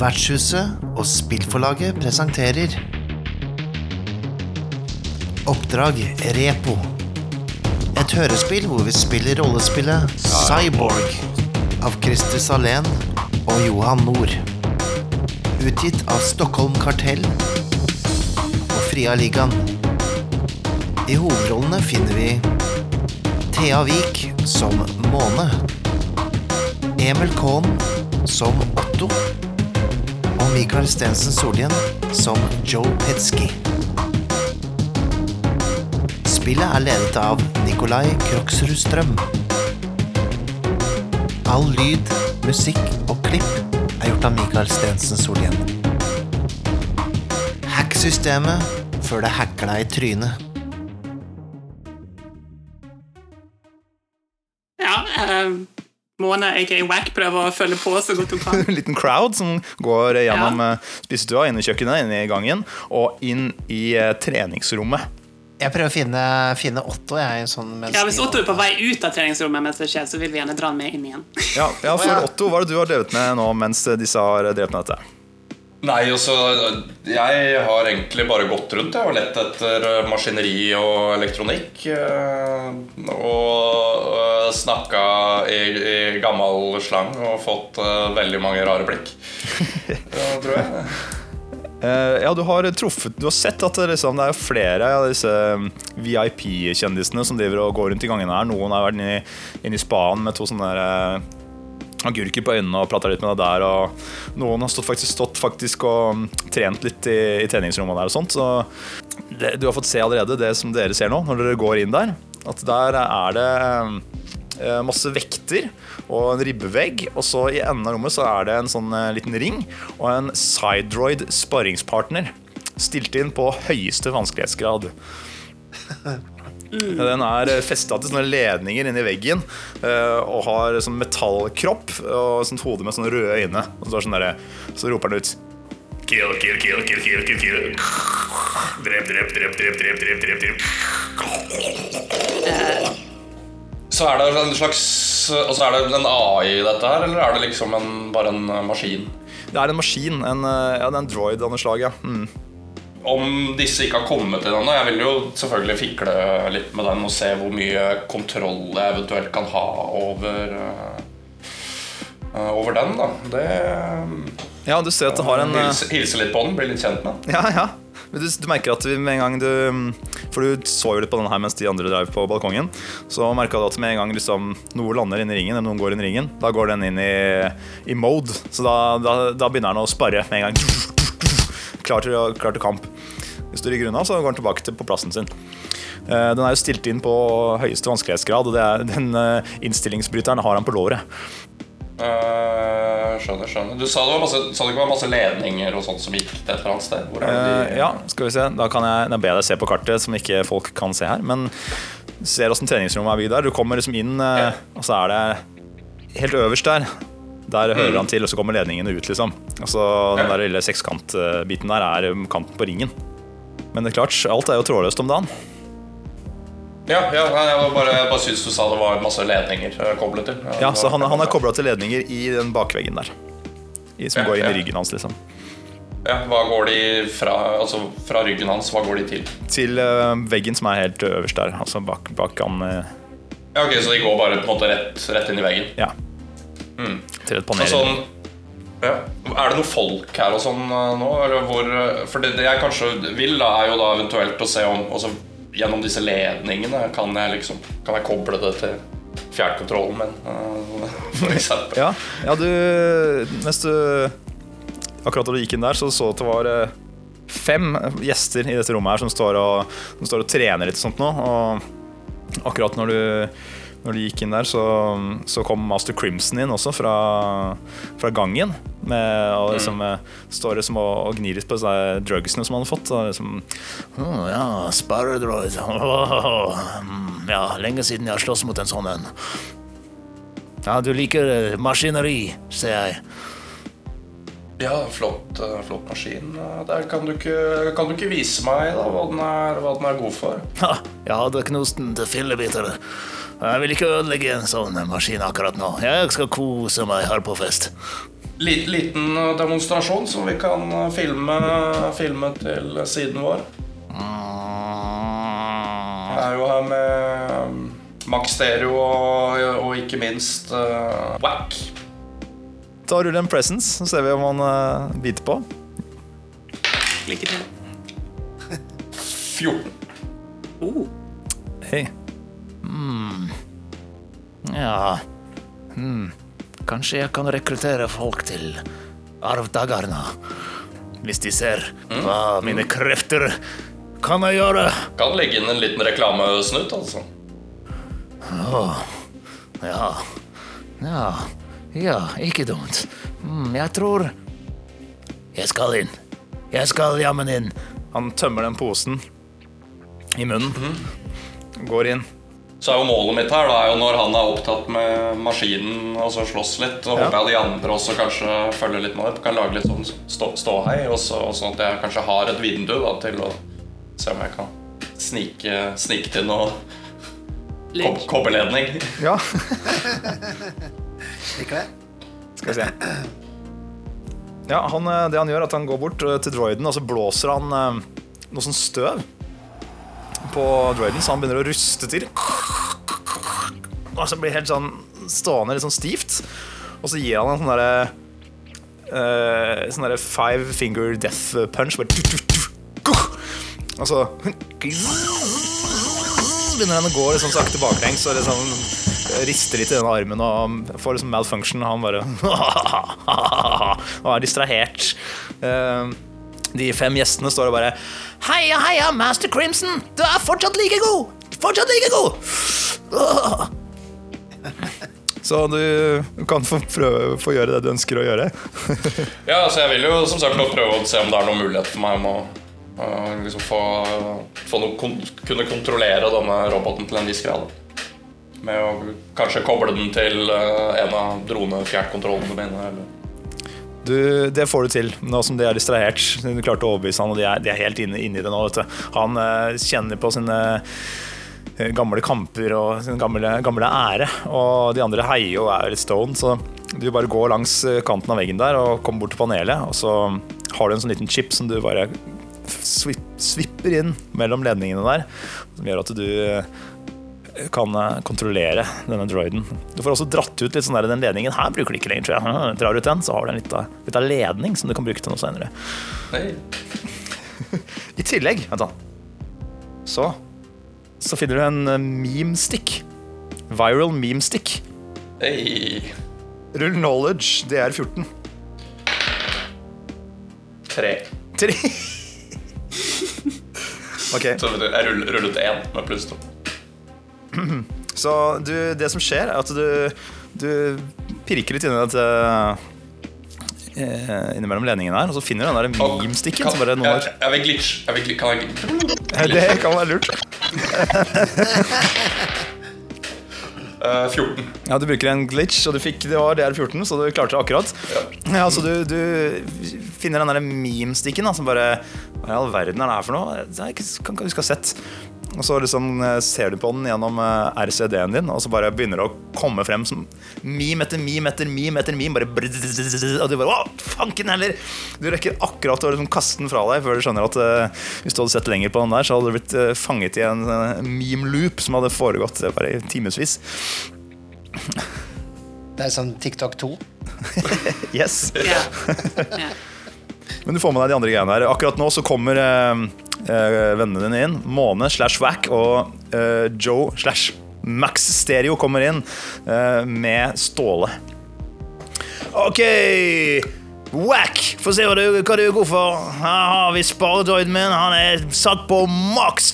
Vertshuset og spillforlaget presenterer Oppdrag Repo. Et hørespill hvor vi spiller rollespillet Cyborg av Christer Salén og Johan Nord. Utgitt av Stockholm Kartell og Fria Ligaen. I hovedrollene finner vi Thea Vik som Måne. Emil Kohn som Otto. Og Mikael Stensen Solhjell som Joe Petsky. Spillet er ledet av Nikolai Kroksrud Strøm. All lyd, musikk og klipp er gjort av Mikael Stensen Solhjell. Hack systemet før det hacker deg i trynet. Ja, eh, Måne, aka Wack, prøver å følge på så godt hun kan. En liten crowd som går gjennom ja. spisestua, inn i kjøkkenet, inn i gangen og inn i eh, treningsrommet. Jeg prøver å finne, finne Otto. Jeg, sånn, mens Ja, Hvis Otto er på vei ut av treningsrommet, mens det skjer, så vil vi gjerne dra han med inn igjen. Ja, ja for. Otto, hva er det du har drevet med nå mens disse har drevet med dette? Nei, altså Jeg har egentlig bare gått rundt jeg, og lett etter eh, maskineri og elektronikk. eh, Og uh, snakka i, i gammel slang og fått eh, veldig mange rare blikk. Ja, tror jeg. Eh, ja, du har truffet Du har sett at det, liksom, det er flere av disse mm, VIP-kjendisene som driver og går rundt i gangene her. Noen har vært inne i, inn i spaen med to sånne der, eh, agurker på øynene og prata litt med deg der. Og noen har stått faktisk, stått faktisk og mm, trent litt i, i treningsrommet der og sånt. Så det, du har fått se allerede det som dere ser nå, når dere går inn der. At der er det eh, masse vekter og en ribbevegg. Og så i enden av rommet så er det en sånn eh, liten ring og en Sidroid sparringspartner. Stilt inn på høyeste vanskelighetsgrad. Ja, Den er festa til sånne ledninger inni veggen eh, og har sånn metallkropp og sånt hode med sånne røde øyne. Og så, sånn der, så roper den ut Kill, kill, kill, kill, kill, kill, kill. Drep, drep, drep, drep, drep, drep, drep, drep. Så er det en slags Og så er det en AI i dette her, eller er det liksom en, bare en eh, maskin? Det er en maskin. En, eh, ja, det er en droid av noe slag, ja. Mm. Om disse ikke har kommet til den ennå Jeg vil jo selvfølgelig fikle litt med den og se hvor mye kontroll jeg eventuelt kan ha over eh, Over den, da. Det Ja, du ser at det har en eh, hilse, hilse litt på den, bli litt kjent med den. Ja, ja. Du, du merker at med en gang du For du så jo litt på den her mens de andre drev på balkongen. Så merka du at med en gang liksom, noe lander inn i ringen, eller noen går inn i ringen, da går den inn i, i mode. Så da, da, da begynner den å sparre med en gang. Klar til, klar til kamp. Hvis du rygger unna, så går den tilbake til, på plassen sin. Eh, Den er jo stilt inn på høyeste vanskelighetsgrad, og det er, den eh, innstillingsbryteren har han på låret. Uh, skjønner, skjønner. Du sa det var masse, sa det ikke var masse ledninger og sånt som gikk til et eller annet sted? Eh, ja, skal vi se. Da kan jeg da be deg se på kartet, som ikke folk kan se her. Men du ser åssen treningsrommet er bygd der. Du kommer liksom inn, eh, og så er det helt øverst der. Der hører han til, og så kommer ledningene ut, liksom. Altså, den der lille sekskantbiten der er um, kanten på ringen. Men det er klart, alt er jo trådløst om dagen. Ja, ja jeg bare, jeg bare syns du sa det var masse ledninger eh, koblet til. Ja, så han, han er kobla til ledninger i den bakveggen der. I, som Ja, går inn ja. i ryggen hans, liksom. Ja, hva går de fra, altså fra ryggen hans, hva går de til? Til uh, veggen som er helt øverst der. Altså bak, bak han uh... Ja, ok, Så de går bare på en måte rett, rett inn i veggen? Ja. Til et panel. sånn, ja. Er det noe folk her og sånn eh, nå? Eller hvor, eh, for det, det jeg kanskje vil, da, er jo da eventuelt å se om også Gjennom disse ledningene kan jeg liksom Kan jeg koble det til fjernkontrollen min, eh, eksempel. Ja, ja du Mens du Akkurat da du gikk inn der, så så at det var fem gjester i dette rommet her som står og, som står og trener litt og sånt nå. Og akkurat når du, når de gikk inn der, så, så kom Master Crimson inn også fra, fra gangen. Med, og liksom mm. står liksom og, og gnir litt på disse drugsene som han hadde fått. Og liksom oh, Ja, sparredroid. Åh, mm, Ja, lenge siden jeg har slåss mot en sånn en. Ja, du liker eh, maskineri, ser jeg. Ja, flott, eh, flott maskin. Der kan du, ikke, kan du ikke vise meg da, hva, den er, hva den er god for? Ha, jeg hadde knust den til fillebiter. Jeg vil ikke ødelegge en sånn maskin akkurat nå. Jeg skal kose meg her på fest. Lit, liten eh, demonstrasjon som vi kan eh, filme, filme til siden vår. Jeg er jo her med um, Max Stereo og, og ikke minst uh, Wack. Da ruller en presence, så ser vi om han uh, biter på. Lykke til. 14. Oh. Hei. Ja hmm. Kanskje jeg kan rekruttere folk til arvtakerne. Hvis de ser hva mine krefter kan jeg gjøre. Kan legge inn en liten reklamesnutt, altså. Ja. Ja. Ja, ikke dumt. Mm, jeg tror Jeg skal inn. Jeg skal jammen inn. Han tømmer den posen i munnen. Går inn. Så er jo målet mitt her, da, er jo når han er opptatt med maskinen og så slåss litt, så Ja. håper jeg de andre også kanskje følger litt med det. Kan lage litt sånn ståhei, og og sånn at jeg kanskje har et vindu da, til å se om jeg kan snike, snike til noe kob kobberledning. Ja, Liker det? skal vi se. Ja, han, eh, det han gjør, er at han går bort eh, til droiden, og så blåser han eh, noe sånn støv på droiden, så han begynner å ruste til. Og så blir helt sånn stående litt sånn stivt. Og så gir han en sånn derre uh, Sånn derre five finger death punch. Og så begynner han å gå sånn sakte baklengs og liksom rister litt i denne armen og får liksom malfunction. Og han bare og er distrahert. Uh, de fem gjestene står og bare Heia, heia, master Crimson! Du er fortsatt like god! Fortsatt like god! Så du kan få prøve få gjøre det du ønsker å gjøre. Ja, altså jeg vil jo som sagt prøve å se om det er noen mulighet for meg om å uh, liksom få, få noe kon kunne kontrollere denne roboten til en viss grad. Med å kanskje koble den til uh, en av dronefjernkontrollene mine. Eller. Du, det får du til, nå som de er distrahert. Du klarte å overbevise han, og de er, de er helt inne, inne i det nå. Vet du. Han eh, kjenner på sine gamle kamper og sin gamle, gamle ære. Og de andre heier og er litt stone, så du bare går langs eh, kanten av veggen der og kommer bort til panelet, og så har du en sånn liten chip som du bare svip, svipper inn mellom ledningene der, som gjør at du eh, kan eh, kontrollere denne droiden. Du får også dratt ut litt sånn der, den ledningen. Her bruker de ikke lenger, tror jeg. Drar ut den, så har du en liten ledning som du kan bruke til noe senere. Nei. I tillegg, vent da Så Så finner du en eh, meme stick. Viral meme stick. Hey. Rull knowledge, det er 14. Tre. Tre. Ok, Så jeg rullet én med pluss to. så du, det som skjer, er at du, du pirker litt inni dette eh, Innimellom ledningen her, og så finner du den der Og meme-sticken. kan- jeg, jeg vil glitch. Jeg vil, kan jeg glitch? Det kan være lurt. Eh, 14. Ja, Du bruker en glitch, og du fikk det var DR14, så du klarte det akkurat. Ja, så du, du finner den der meme-stikken som bare Hva i all verden er det her for noe? Det ikke, kan ikke huske å ha sett. Og så liksom eh, ser du på den gjennom eh, RCD-en din, og så bare begynner det å komme frem som meme etter meme etter meme etter meme. Bare og du bare Å, fanken heller! Du rekker akkurat å liksom kaste den fra deg før du skjønner at uh, hvis du hadde sett lenger på den der, så hadde du blitt uh, fanget i en uh, meme-loop som hadde foregått uh, bare i timevis. Det er sånn TikTok 2. Yes. Yeah. ja. Men du får med deg de andre greiene her. Akkurat nå så kommer eh, eh, vennene dine inn. Måne slash Wack og eh, Joe slash Max Stereo kommer inn eh, med Ståle. OK, Wack, få se hva du, hva du er god for. Her har vi sparedroiden min. Han er satt på maks.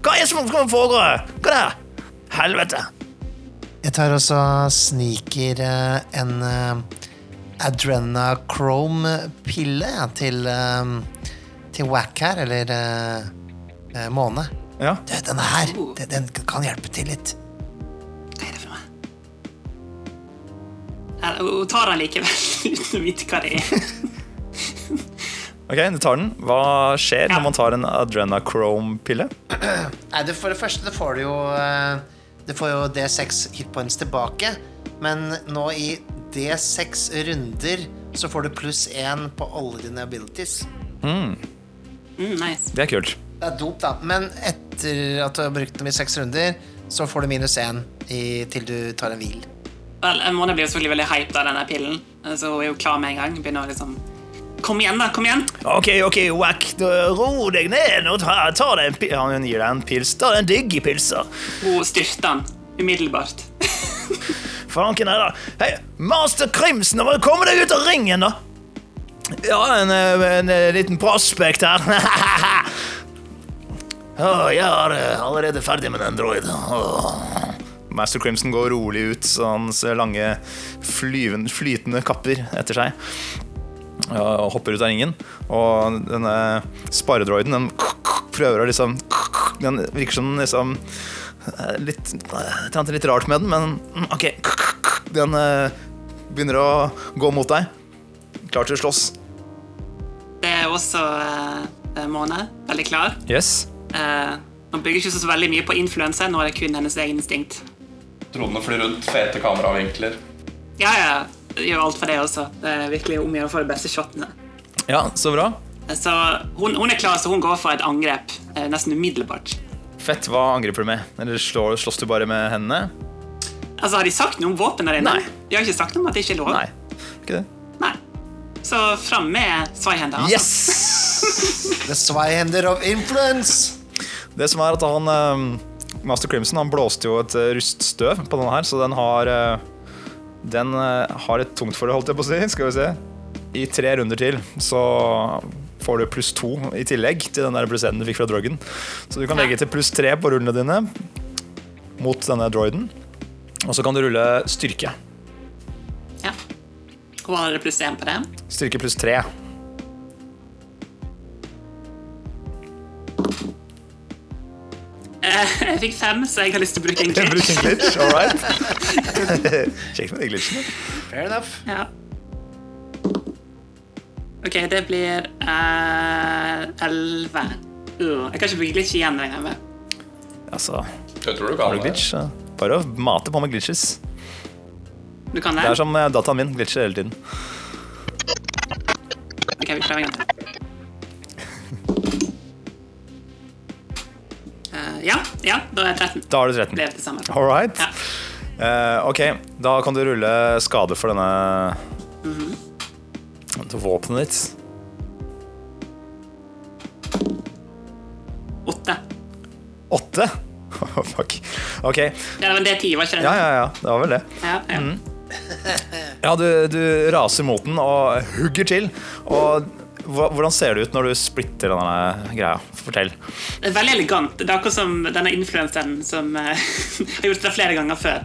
Hva er det som foregår? Hva er det? Helvete. Jeg tar også sniker eh, en uh, adrenachrome-pille ja, til, eh, til Wack her, eller uh, Måne. Ja. Du, denne her, den, den kan hjelpe til litt. Hva er det for noe? Hun tar den likevel, uten å vite hva det er. Ok, du tar den. Hva skjer Ja. når man tar en adrenachrome-pille? For det første det får du jo eh, Du får jo D6 hitpoints tilbake, men nå i D6 runder så får du pluss én på alle dine abilities. Mm, nice. Det er kult. Det er dop, da. Men etter at du har brukt dem i seks runder, så får du minus én i- til du tar en hvil. Vel, Mona blir jo selvfølgelig veldig hyped av denne pillen, så hun er jo klar med en gang. Begynner å liksom Kom igjen, da! Kom igjen! Ok, ok, Wack, ro deg ned Nå ta, ta deg en pils. Han gir deg en pils. Ta deg en digg pilser. Hun styrter den umiddelbart. Fanken er det. Hei, Master du komme deg ut av ringen, da. Ja, en, en, en, eh, liten prospect her. oh, jeg er eh, allerede ferdig med den droiden. Oh. Master Crimson går rolig ut, så hans lange flyven, flytende kapper etter seg. Og hopper ut av ringen. Og denne sparedroiden, den prøver å liksom Den virker som liksom eh, litt, litt rart med den, men mm, OK. Den eh, begynner å gå mot deg. Klar til å slåss. Er også uh, Mona. Veldig klar. Yes. Eh, Hun bygger ikke så veldig mye på influense, nå er det kun hennes egen instinkt. Dronene flyr rundt, fete kameravinkler. Ja, ja, gjør alt for det også. Det er virkelig om å gjøre å få de beste shotene. Ja, så bra. Så hun, hun er klar, så hun går for et angrep eh, nesten umiddelbart. Fett. Hva angriper du med? Eller slår, slåss du bare med hendene? Altså, Har de sagt noe om våpen der inne? Nei. De har ikke sagt noe om at det ikke er lov? Nei. Ikke det? Så fram med sveihender. Altså. Yes! The Sveihender of Influence! Det som er at han eh, Master Crimson han blåste jo et eh, ruststøv på denne her, så den har eh, Den eh, har et tungt forhold, holdt jeg på å si. Skal vi se. I tre runder til så får du pluss to i tillegg til den der pluss én du fikk fra drogen. Så du kan legge til pluss tre på rullene dine mot denne droiden. Og så kan du rulle styrke. Og har dere pluss én på det? Styrke pluss tre. Eh, jeg fikk fem, så jeg har lyst til å bruke en Bruk glitch. en glitch, all right. Kjekt med de glitchene. Fair enough. Ja. Ok, det blir eh, elleve. Uh, jeg kan ikke bruke glitch igjen. regner jeg med. Altså, Jeg tror du har du glitch? så Bare å mate på med glitches. Du kan det? Det er som eh, dataen min. Glitcher hele tiden. Ok, vi prøver en gang til. Eh, ja, ja, da er 13. Da har du 13. Ble det samme. All right. Ja. Uh, ok, da kan du rulle skade for denne til våpenet ditt. Åtte. Åtte? Fuck. Ok. Ja, det var D10, var ikke det? Ja, ja, ja. Det var vel det. Ja, ja. Ja, du, du raser mot den og hugger til. Og hvordan ser det ut når du splitter denne greia? Fortell. Det er veldig elegant. Det er akkurat som denne influenseren som eh, har gjort det flere ganger før.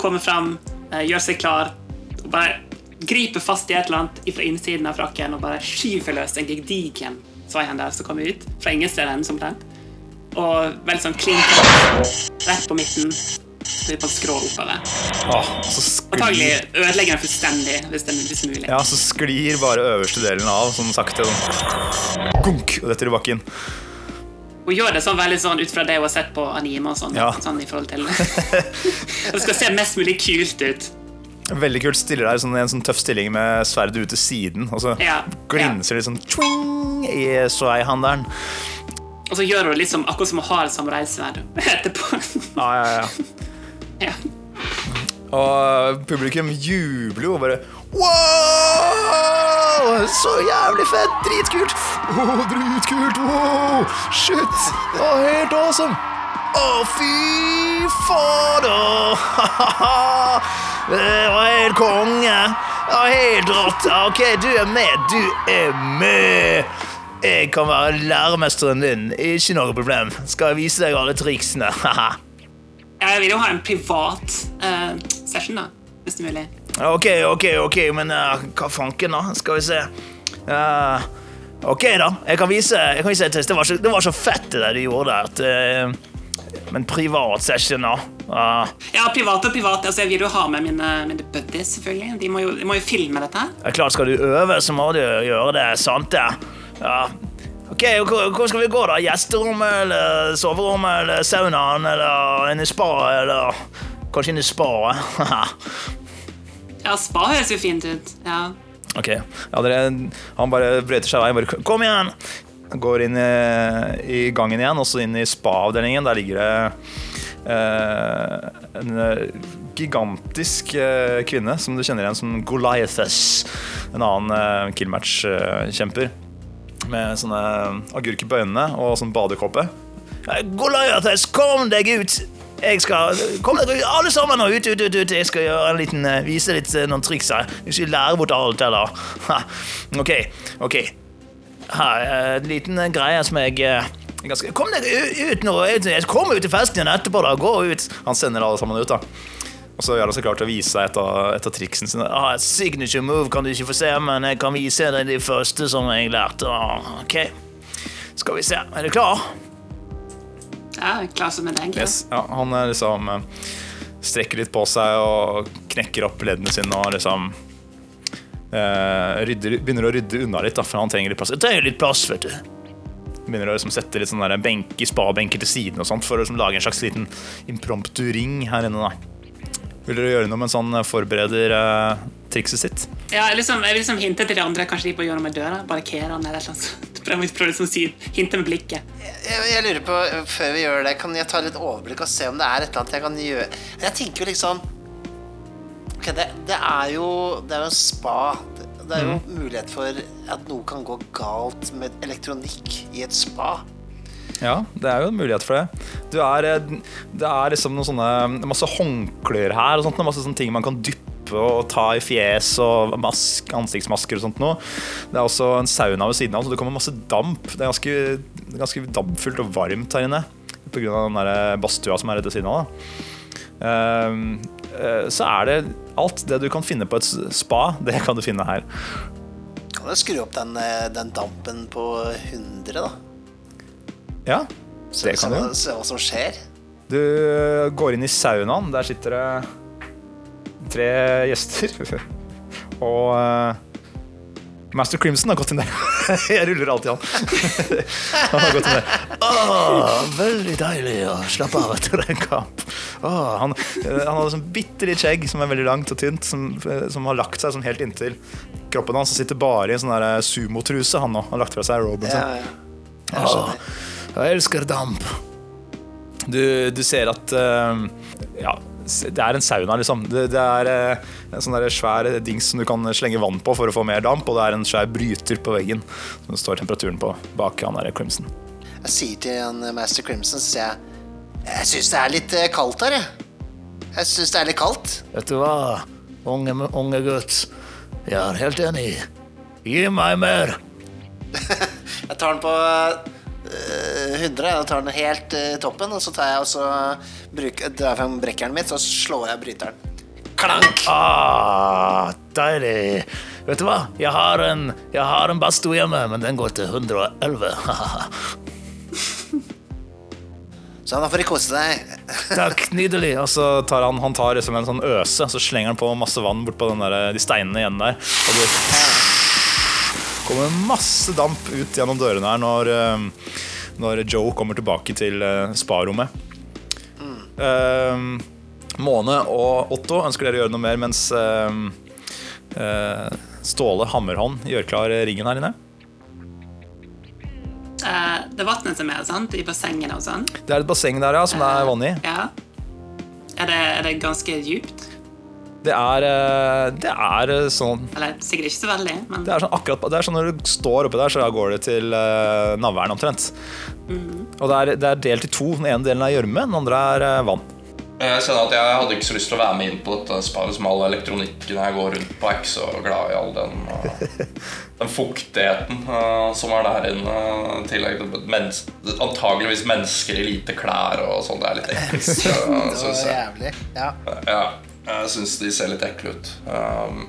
Kommer fram, eh, gjør seg klar, og bare griper fast i et eller annet fra innsiden av frakken og bare skyver løs en gedigen sveihender som kommer ut fra ingen steder enn som den. Og veldig sånn klink rett på midten. Så det er på en skrå oppover. Så Antagelig ødelegger den fullstendig, hvis det hvis mulig. ja, så sklir bare øverste delen av, sånn sakte. Sånn. Gunk, og detter i bakken. Hun gjør det sånn veldig sånn ut fra det hun har sett på anime og sånn. Ja. sånn i forhold til Det skal se mest mulig kult ut. Veldig kult. Stiller deg sånn, i en sånn tøff stilling med sverdet ut til siden, og så Ja, glinser det sånn twing, i swai-handelen. Og så gjør hun litt akkurat som hun har et samuraisverd etterpå. Ja, ja, ja. Ja. Og publikum jubler jo bare Wow! Så jævlig fett! Dritkult! Oh, dritkult! Wow! Shit! Oh, helt awesome! Å, fy fader! Det var helt konge! Ja, helt rått. OK, du er med. Du er med. Jeg kan være læremesteren din. Ikke noe problem. Skal jeg vise deg alle triksene. Jeg vil jo ha en privat uh, session, da. Er mulig. Ok, ok, ok, men uh, hva fanken da? Skal vi se. Uh, ok da, jeg kan vise, jeg kan vise et test. Det var så, det var så fett det der du gjorde der. Men privat session da. Ja, privat og privat. Altså, jeg vil jo ha med mine, mine buddies, selvfølgelig. De må, jo, de må jo filme dette. her. er klart, skal du øve, så må du gjøre det, sant det? Ja. Ok, hvor, skal vi gå da? Gjesterommet, eller soverommet, eller saunaen, eller i spa, eller kanskje inn i spaet. Ja, spa høres jo fint ut. Ja. Ok, ja, dere, Han bare brøyter seg vei. Bare, Kom igjen! Går inn i, i gangen igjen, og så inn i spa-avdelingen. Der ligger det eh, en eh, gigantisk eh, kvinne som du kjenner igjen som Goliathus. En annen eh, killmatch-kjemper. Med sånne agurker på øynene og sånn badekåpe. Goliates, kom deg ut! Jeg skal Kom ut, alle sammen nå! Ut, ut, ut, ut! Jeg skal gjøre en liten, eh, vise litt eh, noen triks her. Jeg skal lære bort alt, eller? Ha. Ok, ok. Her er en liten eh, greie som jeg eh, ganske, Kom deg ut nå! Kommer ut til festen igjen etterpå, da. Gå ut! Han sender alle sammen ut, da. Og så gjør han så klart til å vise seg et av, et av triksene sine. Ah, signature move kan du ikke få se, men jeg kan vise deg de første som jeg lærte. Ah, ok. Skal vi se. Er du klar? ja klar som en egg. Yes. Ja, han er liksom eh, strekker litt på seg og knekker opp leddene sine og liksom eh, rydder, begynner å rydde unna litt, da, for han trenger litt plass. Jeg trenger litt plass, vet du. Begynner å liksom sette litt sånne der benker, spabenker til siden og sånt for å liksom lage en slags liten impromptu ring her inne. da. Vil dere gjøre noe mens han forbereder eh, trikset sitt? Ja, jeg liksom, jeg vil liksom hinte til de andre, kanskje de på å gjøre noe med døra. Barrikere den eller noe. Prøve prøve liksom å si, hinte med blikket. Jeg, jeg lurer på, før vi gjør det, kan jeg ta litt overblikk og se om det er et eller annet jeg kan gjøre? Jeg tenker jo liksom Ok, det, det er jo Det er jo en spa. Det, det er jo mulighet for at noe kan gå galt med elektronikk i et spa. Ja, det er jo en mulighet for det. Du er, eh, det er liksom noen sånne masse håndklær her og sånt, masse sånne ting man kan dyppe og ta i fjes og mask, ansiktsmasker og sånt noe. Det er også en sauna ved siden av, så det kommer masse damp. Det er ganske, ganske dampfullt og varmt her inne pga. den der badstua som er rett ved siden av. Ehm, eh, så er det alt det du kan finne på et spa, det kan du finne her. Kan du skru opp den, eh, den dampen på 100, da? Ja, det kan du. se hva som skjer. Du går inn i saunaen. Der sitter det tre gjester. Og uh, Master Crimson har gått inn der. Jeg ruller alltid han. Han har gått inn der. Oh, veldig deilig å slappe av etter en kamp. Oh, han, eh, han hadde sånn bitte litt skjegg som er veldig langt og tynt, som, eh, som har lagt seg sånn helt inntil kroppen hans. Han sitter bare i en sånn eh, sumotruse, han nå. Han har lagt fra seg roben sin. Ja, ja. Jeg elsker damp. Du, du ser at uh, Ja, det er en sauna, liksom. Det, det er uh, en sånn der svær dings som du kan slenge vann på for å få mer damp, og det er en svær bryter på veggen som det står temperaturen på bak han der Crimson. Jeg sier til han eh, Master Crimson, så sier jeg Jeg syns det er litt kaldt her, jeg. Jeg syns det er litt kaldt. Vet du hva, unge, unge gutt. Jeg er helt enig. Gi meg mer. Jeg tar den på eh, 100. Jeg tar den helt i toppen, og så tar jeg og så bruker, drar jeg brekkeren mitt, så slår jeg bryteren. Klank! Ah, deilig. Vet du hva? Jeg har en, jeg har en badstue hjemme, men den går til 111. Så da får de kose deg. Takk, nydelig. Og så tar han, han tar liksom en sånn øse, så slenger han på masse vann bort på den der, de steinene igjen der. Og det kommer masse damp ut gjennom dørene her når, eh, når Joe kommer tilbake til eh, sparommet. Uh, Måne og Otto ønsker dere å gjøre noe mer mens uh, uh, Ståle Hammerhånd gjør klar ringen her inne. Eh, det er vannet som er sant? i bassengene og sånn. Det er et basseng der, ja, som det er vann i. Ja. Er det, er det ganske djupt? Det er, eh, det er eh, sånn Eller sikkert ikke så veldig, men Det er sånn akkurat Det er sånn når du står oppi der, så går det til uh, navlen omtrent. Og det er, det er delt i to. Den ene delen er gjørme, den andre er vann. Jeg kjenner at jeg hadde ikke så lyst til å være med inn på dette sparet som all elektronikken jeg går rundt på. Jeg er ikke så glad i all den, uh, den fuktigheten uh, som er der inne. I tillegg til mens antageligvis mennesker i lite klær og sånn. Det er litt ekkelt. Det var jeg. jævlig. Ja. Ja, jeg syns de ser litt ekle ut. Um,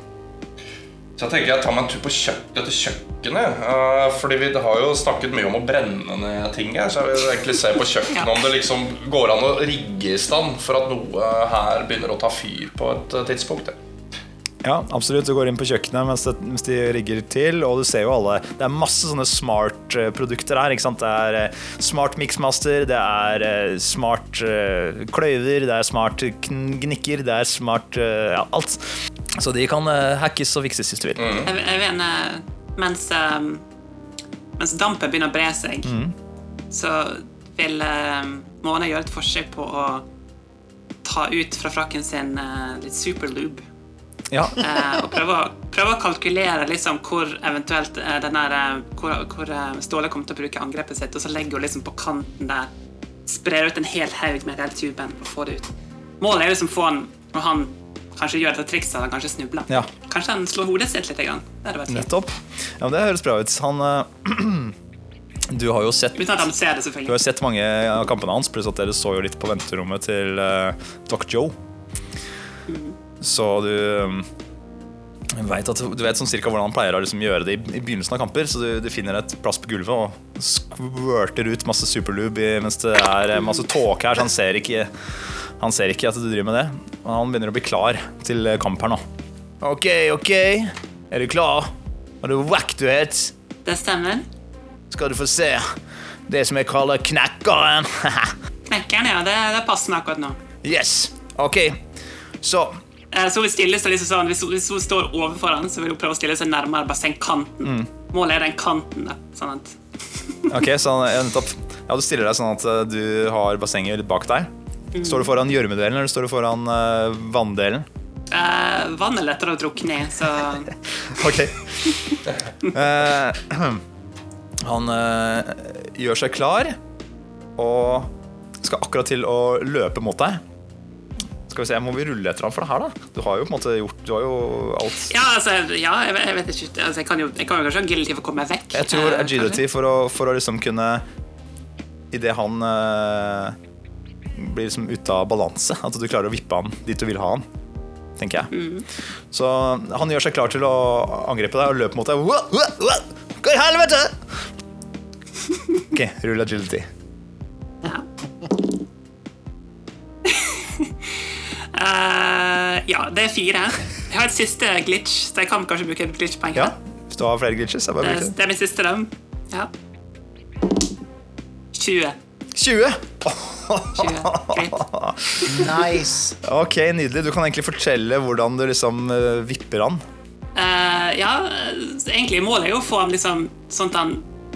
så jeg tenker jeg tar meg en tur på kjøkkenet til kjøkkenet. uh, fordi vi har jo snakket mye om å brenne ned ting her. Så jeg vil egentlig se på kjøkkenet Ja. om det liksom går an å rigge i stand for at noe her begynner å ta fyr på et uh, tidspunkt. ja. Ja, absolutt. Du går inn på kjøkkenet mens, det, mens de rigger til, og du ser jo alle Det er masse sånne smart-produkter her. ikke sant? Det er eh, smart mixmaster, det er eh, smart eh, kløyver, det er smart gnikker, det er smart eh, ja, alt. Så de kan eh, hackes og fikses hvis du vil. Jeg, jeg mener, mens, eh, mens dampen begynner å bre seg, så vil Måne gjøre et forsøk på å ta ut fra frakken sin eh, litt superlube. Ja. eh, og prøve å, prøve å kalkulere liksom hvor eventuelt eh, den eh, hvor, hvor Ståle kommer til å bruke angrepet sitt, og så legger hun liksom på kanten der. Sprer ut en hel haug med hele tuben og får det ut. Målet er liksom få han når han kanskje gjør dette trikset, og kanskje snubler. Ja. Kanskje han slår hodet sitt litt. Grann. Det hadde vært. Nettopp. Ja, men Det høres bra ut. Han Du har jo sett det, Du har sett mange av kampene hans, pluss at dere så jo litt på venterommet til uh, Doc Joe. Så du um, Du vet sånn cirka hvordan han pleier å liksom gjøre det i, i begynnelsen av kamper. Så du, du finner et plass på gulvet og squirter ut masse superlube mens det er eh, masse tåke her, så han ser ikke Han ser ikke at du driver med det. Og han begynner å bli klar til eh, kamp her nå. OK, OK. Er du klar? Har du wack du het? Det stemmer. Skal du få se det som jeg kaller knekkeren. Knekkeren, ja. Det, det passer meg akkurat nå. yes. OK. Så Så hun stiller seg liksom sånn, hvis, hun- står overfor han, så vil hun prøve å stille seg nærmere bassengkanten. Målet er den kanten. da, sånn at Ok, så ja, nettopp. Ja, Du stiller deg sånn at eh, du har bassenget litt bak deg. Står du foran gjørmedelen eller står du foran uh, vanndelen? Uh, Vann er lettere å drukne i, så Ok. Uh, han eh, gjør seg klar og skal akkurat til å løpe mot deg. Skal vi se, Må vi rulle etter ham for det her, da? Du har jo på en måte gjort Du har jo alt Ja, altså, ja, jeg, vet- jeg vet ikke. Altså, jeg, kan jo, jeg kan jo kanskje ha agility for å komme meg vekk. Jeg tror eh, agility for å, for å liksom kunne Idet han uh, blir liksom ute av balanse, at du klarer å vippe han dit du vil ha han, tenker jeg. Så han gjør seg klar til å angripe deg og løpe mot deg. Hva, hva, hva? Hva i helvete? Ok, rull agility. Ja. Eh, ja, det er fire. Jeg har et siste glitch, så jeg kan kanskje bruke et glitchpoeng. Ja, hvis du har flere glitches, så bare bruker bruk er- det. det er min siste, da. Ja. 20. 20! 20. Greit. Nice. Ok, nydelig. Du kan egentlig fortelle hvordan du liksom eh, vipper han. Uh, ja, egentlig målet er jo å få ham liksom sånn at han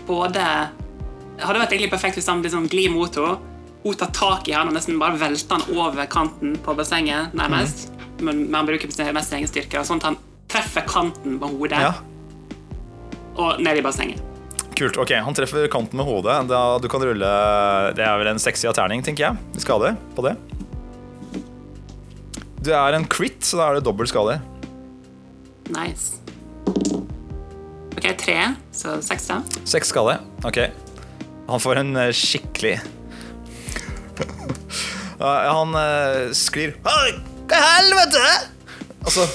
både hadde vært egentlig perfekt hvis han liksom glir mot henne. Hun tar tak i han og nesten bare velter han over kanten på bassenget, nærmest. Men, men han bruker mest sin egen styrke, sånn at han treffer kanten på hodet Ja, og ned i bassenget. Kult. ok, Han treffer kanten med hodet. Da, du kan rulle Det er vel en sexy terning, tenker jeg. Skade på det. Du er en crit, så da er det dobbelt skade. Nice. Ok, tre, så seks, da. Seks skade. Ok. Han får en eh, skikkelig Han eh, sklir Oi, Hva i helvete? Altså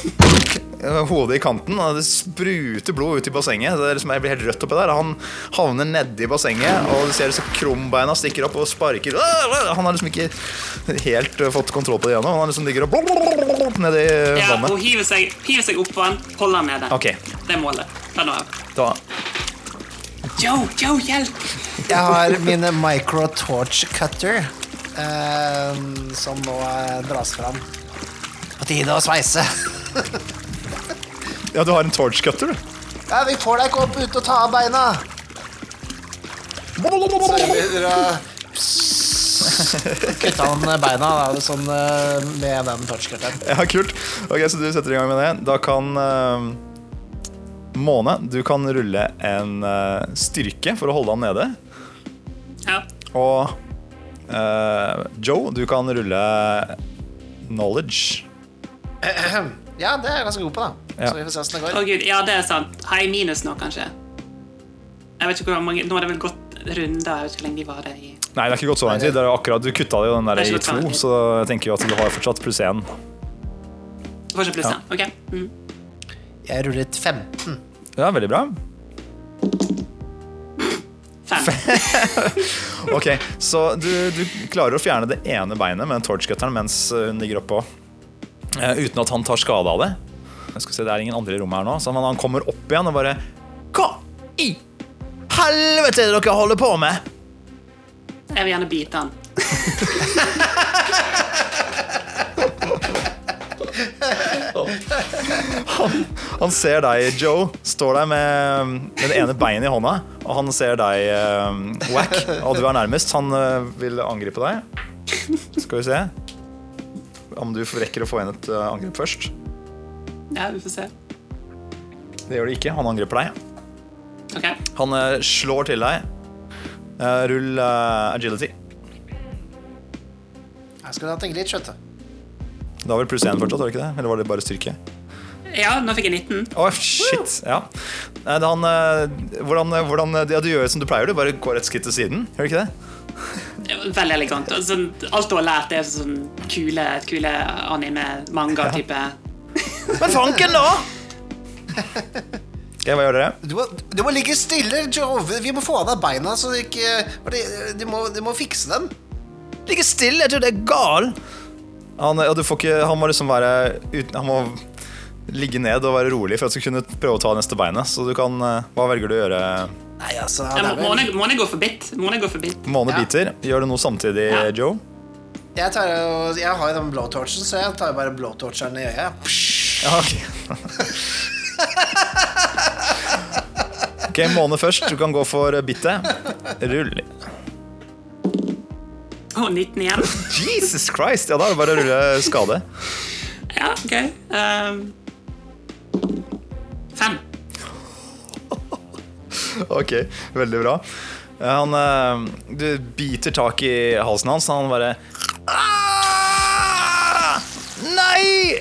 Hodet i kanten, og det spruter blod ut i bassenget. Det er liksom, jeg blir helt rødt oppi der. Han havner nedi bassenget, og du ser disse krumbeina stikker opp og sparker. Han har liksom ikke helt eh, fått kontroll på det ennå. Han liksom ligger og nedi Ja, vannet. hun hiver seg, hiver seg oppå han, holder han nede. Ok, Det er målet. Ta nå av. da Joe, Joe, hjelp! Jeg har min micro torch cutter, som nå eh, dras fram. På tide å sveise. Ja, du har en torch cutter, du. Ja, vi får deg ikke opp ut og ta av beina. Kutte han beina da, sånn, eh, med den torchcutteren. Ja, kult. Ok, Så du setter i gang med det. Da kan uh, Måne, du kan rulle en uh, styrke for å holde han nede. Ja. Og eh, Joe, du kan rulle knowledge. Ja, det er jeg ganske god på, da. Ja. Så vi får se åssen det Å går. gud, ja, det er sant. Har jeg minus nå, kanskje? Jeg vet ikke hvor mange Nå har det vel gått runder. Jeg vet ikke hvor lenge de varer i. Nei, det er ikke gått så lang tid. Det er akkurat, du kutta jo den der er i to, så jeg tenker jo at du har fortsatt pluss én. Fortsatt pluss Ja. Ok. Mm. Jeg rullet 15. Ja, veldig bra. Fem. Ok, Så du, du klarer å fjerne det ene beinet med torchcutteren mens hun ligger oppå, uh, uten at han tar skade av det. Jeg skal se, Det er ingen andre i rommet her nå, så han, han kommer opp igjen og bare Hva i helvete er det dere holder på med? Jeg vil gjerne bite han. Han ser deg, Joe, står der med, med det ene beinet i hånda. Og han ser deg, uh, Wack, og du er nærmest. Han uh, vil angripe deg. Skal vi se om du rekker å få inn et uh, angrep først. Ja, vi får se. Det gjør du ikke. Han angriper deg. Okay. Han uh, slår til deg. Eh, rull eh, agility. Jeg skal tenke litt, skjønte Det var vel pluss én fortsatt, var det ikke det? Eller var det bare styrke? Ja, nå fikk jeg 19. Oh, shit. Ja. Han, eh, hvordan, hvordan ja, Du gjør som du pleier, du bare går et skritt til siden. Gjør du ikke det? Det Veldig elegant. Sånn, alt du har lært, er sånn kule, kule anime-manga-type. Men fanken, da! Okay, Hva gjør dere? du må, du må ligge stille, Joe. Vi må få av deg beina, så du, ikke Du må, du må fikse dem. Ligge stille, jeg tror det er gal. Han, ja, du får ikke, han må liksom være uten, Han må ligge ned og være rolig for at du skal kunne prøve å ta neste beinet. Så du kan eh, Hva velger du å gjøre? Nei, altså Ja, Måne må, er må, vel, jeg, må jeg gå for bit? Måne går for bitt. Måne Ja. biter. Gjør du noe samtidig, Ja. Joe? jeg, tar, jo- jeg har jo den blowtorchen, så jeg tar jo bare blowtorcheren i øyet. Ja, ok. ok, måne først. Du kan gå for bittet. Rull. Å, 19 igjen. Jesus Christ! Ja, da er det bare å rulle skade. Ja, OK. Um, fem. Ok, veldig bra. Han, eh, du biter tak i halsen hans, og han bare Aah! Nei!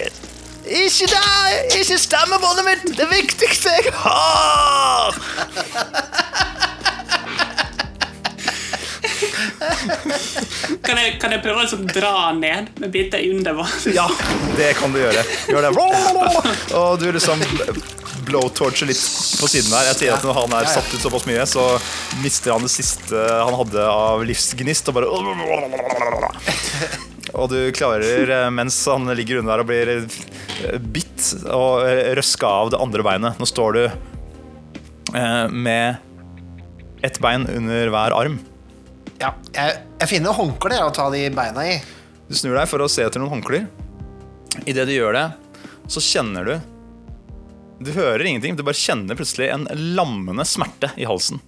Ikke der! Ikke stemmebåndet mitt! Det viktigste jeg har! Kan jeg, kan jeg prøve å liksom dra ned med biter under vann? Ja, det kan du gjøre. Gjør det. Og du liksom blowtorcher litt på siden her. Jeg sier at når han er satt ut såpass mye, så mister han det siste han hadde av livsgnist, og bare Og du klarer, eh, mens han ligger under der og blir eh, bitt og røska av det andre beinet Nå står du eh, med ett bein under hver arm. Ja, jeg, jeg finner håndkle å ta de beina i. Du snur deg for å se etter noen håndklær. Idet du gjør det, så kjenner du Du hører ingenting, du bare kjenner plutselig en lammende smerte i halsen.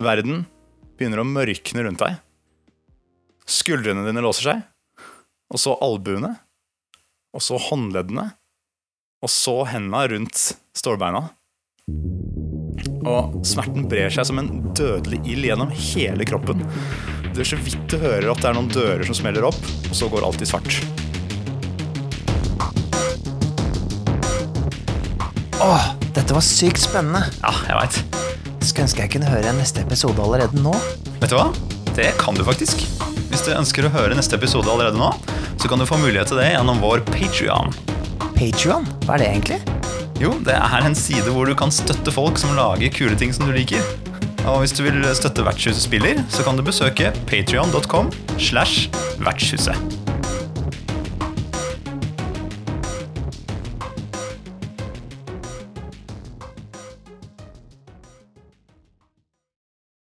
Verden begynner å mørkne rundt deg. Skuldrene dine låser seg. Og så albuene. Og så håndleddene. Og så henda rundt stålbeina. Og smerten brer seg som en dødelig ild gjennom hele kroppen. Det er så vidt du hører at det er noen dører som smeller opp, og så går alt i svart. Åh, dette var sykt spennende. Ja, jeg veit. Skulle ønske jeg kunne høre neste episode allerede nå. Vet du hva? Det kan du faktisk. Hvis du ønsker å høre neste episode allerede nå, så kan du få mulighet til det gjennom vår Patrion. Patreon, hva er det egentlig? Jo, det er en side hvor du kan støtte folk som lager kule ting som du liker. Og hvis du vil støtte Vertshuset spiller, så kan du besøke patrion.com slash vertshuset.